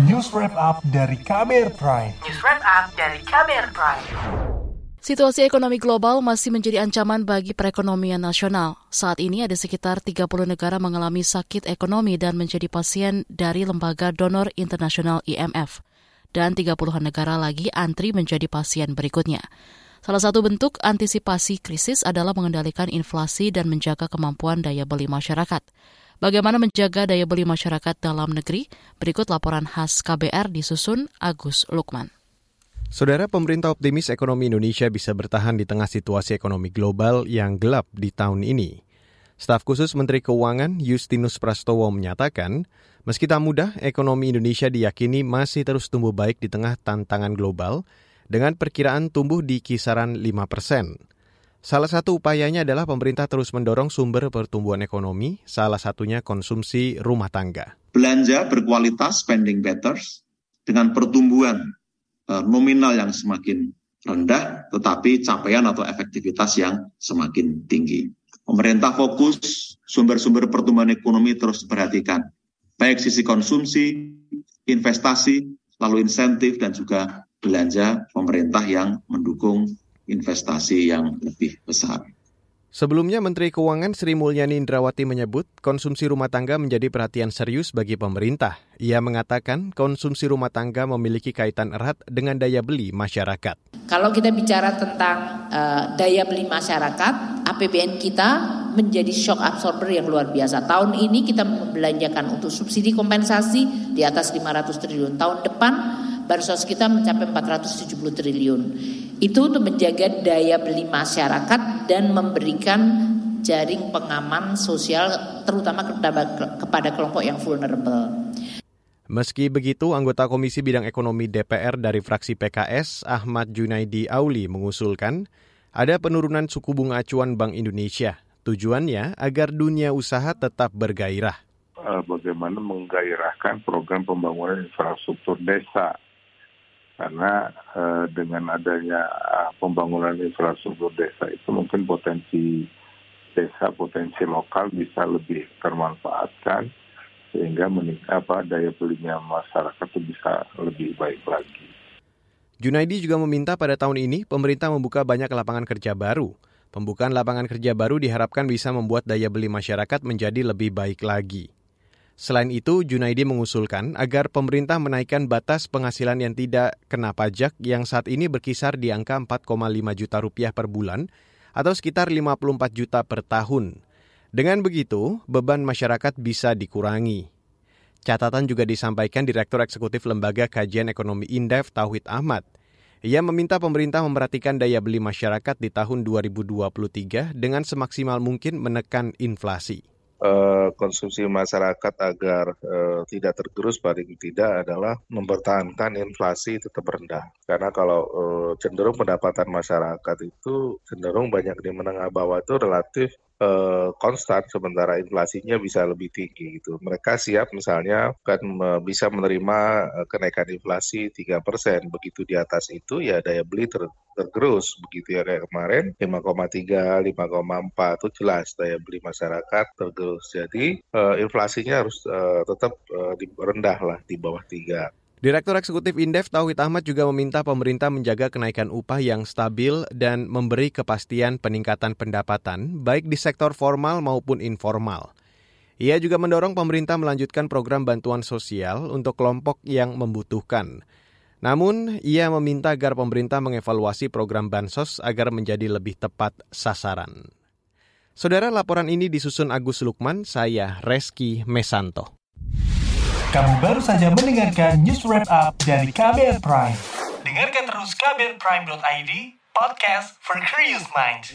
News Wrap Up dari KBR Prime. News Wrap Up dari KBR Prime. Situasi ekonomi global masih menjadi ancaman bagi perekonomian nasional. Saat ini ada sekitar 30 negara mengalami sakit ekonomi dan menjadi pasien dari lembaga donor internasional IMF. Dan 30-an negara lagi antri menjadi pasien berikutnya. Salah satu bentuk antisipasi krisis adalah mengendalikan inflasi dan menjaga kemampuan daya beli masyarakat. Bagaimana menjaga daya beli masyarakat dalam negeri? Berikut laporan khas KBR disusun Agus Lukman. Saudara pemerintah optimis ekonomi Indonesia bisa bertahan di tengah situasi ekonomi global yang gelap di tahun ini. Staf khusus Menteri Keuangan Justinus Prastowo menyatakan, meski tak mudah, ekonomi Indonesia diyakini masih terus tumbuh baik di tengah tantangan global dengan perkiraan tumbuh di kisaran 5 persen. Salah satu upayanya adalah pemerintah terus mendorong sumber pertumbuhan ekonomi, salah satunya konsumsi rumah tangga. Belanja berkualitas spending better dengan pertumbuhan uh, nominal yang semakin rendah, tetapi capaian atau efektivitas yang semakin tinggi. Pemerintah fokus sumber-sumber pertumbuhan ekonomi terus diperhatikan, baik sisi konsumsi, investasi, lalu insentif, dan juga belanja pemerintah yang mendukung investasi yang lebih besar. Sebelumnya Menteri Keuangan Sri Mulyani Indrawati menyebut konsumsi rumah tangga menjadi perhatian serius bagi pemerintah. Ia mengatakan konsumsi rumah tangga memiliki kaitan erat dengan daya beli masyarakat. Kalau kita bicara tentang uh, daya beli masyarakat, APBN kita menjadi shock absorber yang luar biasa. Tahun ini kita membelanjakan untuk subsidi kompensasi di atas 500 triliun. Tahun depan bansos kita mencapai 470 triliun. Itu untuk menjaga daya beli masyarakat dan memberikan jaring pengaman sosial terutama kepada kelompok yang vulnerable. Meski begitu, anggota Komisi Bidang Ekonomi DPR dari fraksi PKS, Ahmad Junaidi Auli, mengusulkan ada penurunan suku bunga acuan Bank Indonesia. Tujuannya agar dunia usaha tetap bergairah. Eh, bagaimana menggairahkan program pembangunan infrastruktur desa karena uh, dengan adanya uh, pembangunan infrastruktur desa itu mungkin potensi desa potensi lokal bisa lebih termanfaatkan sehingga apa daya belinya masyarakat itu bisa lebih baik lagi. Junaidi juga meminta pada tahun ini pemerintah membuka banyak lapangan kerja baru. Pembukaan lapangan kerja baru diharapkan bisa membuat daya beli masyarakat menjadi lebih baik lagi. Selain itu, Junaidi mengusulkan agar pemerintah menaikkan batas penghasilan yang tidak kena pajak yang saat ini berkisar di angka 4,5 juta rupiah per bulan atau sekitar 54 juta per tahun. Dengan begitu, beban masyarakat bisa dikurangi. Catatan juga disampaikan Direktur Eksekutif Lembaga Kajian Ekonomi Indef Tauhid Ahmad. Ia meminta pemerintah memperhatikan daya beli masyarakat di tahun 2023 dengan semaksimal mungkin menekan inflasi. Eh, konsumsi masyarakat agar uh, tidak tergerus paling tidak adalah mempertahankan inflasi tetap rendah. Karena kalau uh, cenderung pendapatan masyarakat itu cenderung banyak di menengah bawah itu relatif konstan sementara inflasinya bisa lebih tinggi gitu. Mereka siap misalnya kan bisa menerima kenaikan inflasi 3%. Begitu di atas itu ya daya beli ter tergerus begitu ya kayak kemarin 5,3 5,4 itu jelas daya beli masyarakat tergerus. Jadi uh, inflasinya harus uh, tetap uh, rendah lah di bawah 3. Direktur Eksekutif Indef Tauhid Ahmad juga meminta pemerintah menjaga kenaikan upah yang stabil dan memberi kepastian peningkatan pendapatan baik di sektor formal maupun informal. Ia juga mendorong pemerintah melanjutkan program bantuan sosial untuk kelompok yang membutuhkan. Namun, ia meminta agar pemerintah mengevaluasi program bansos agar menjadi lebih tepat sasaran. Saudara, laporan ini disusun Agus Lukman, saya Reski Mesanto. Kamu baru saja mendengarkan news wrap up dari KBR Prime. Dengarkan terus kbrprime.id, podcast for curious minds.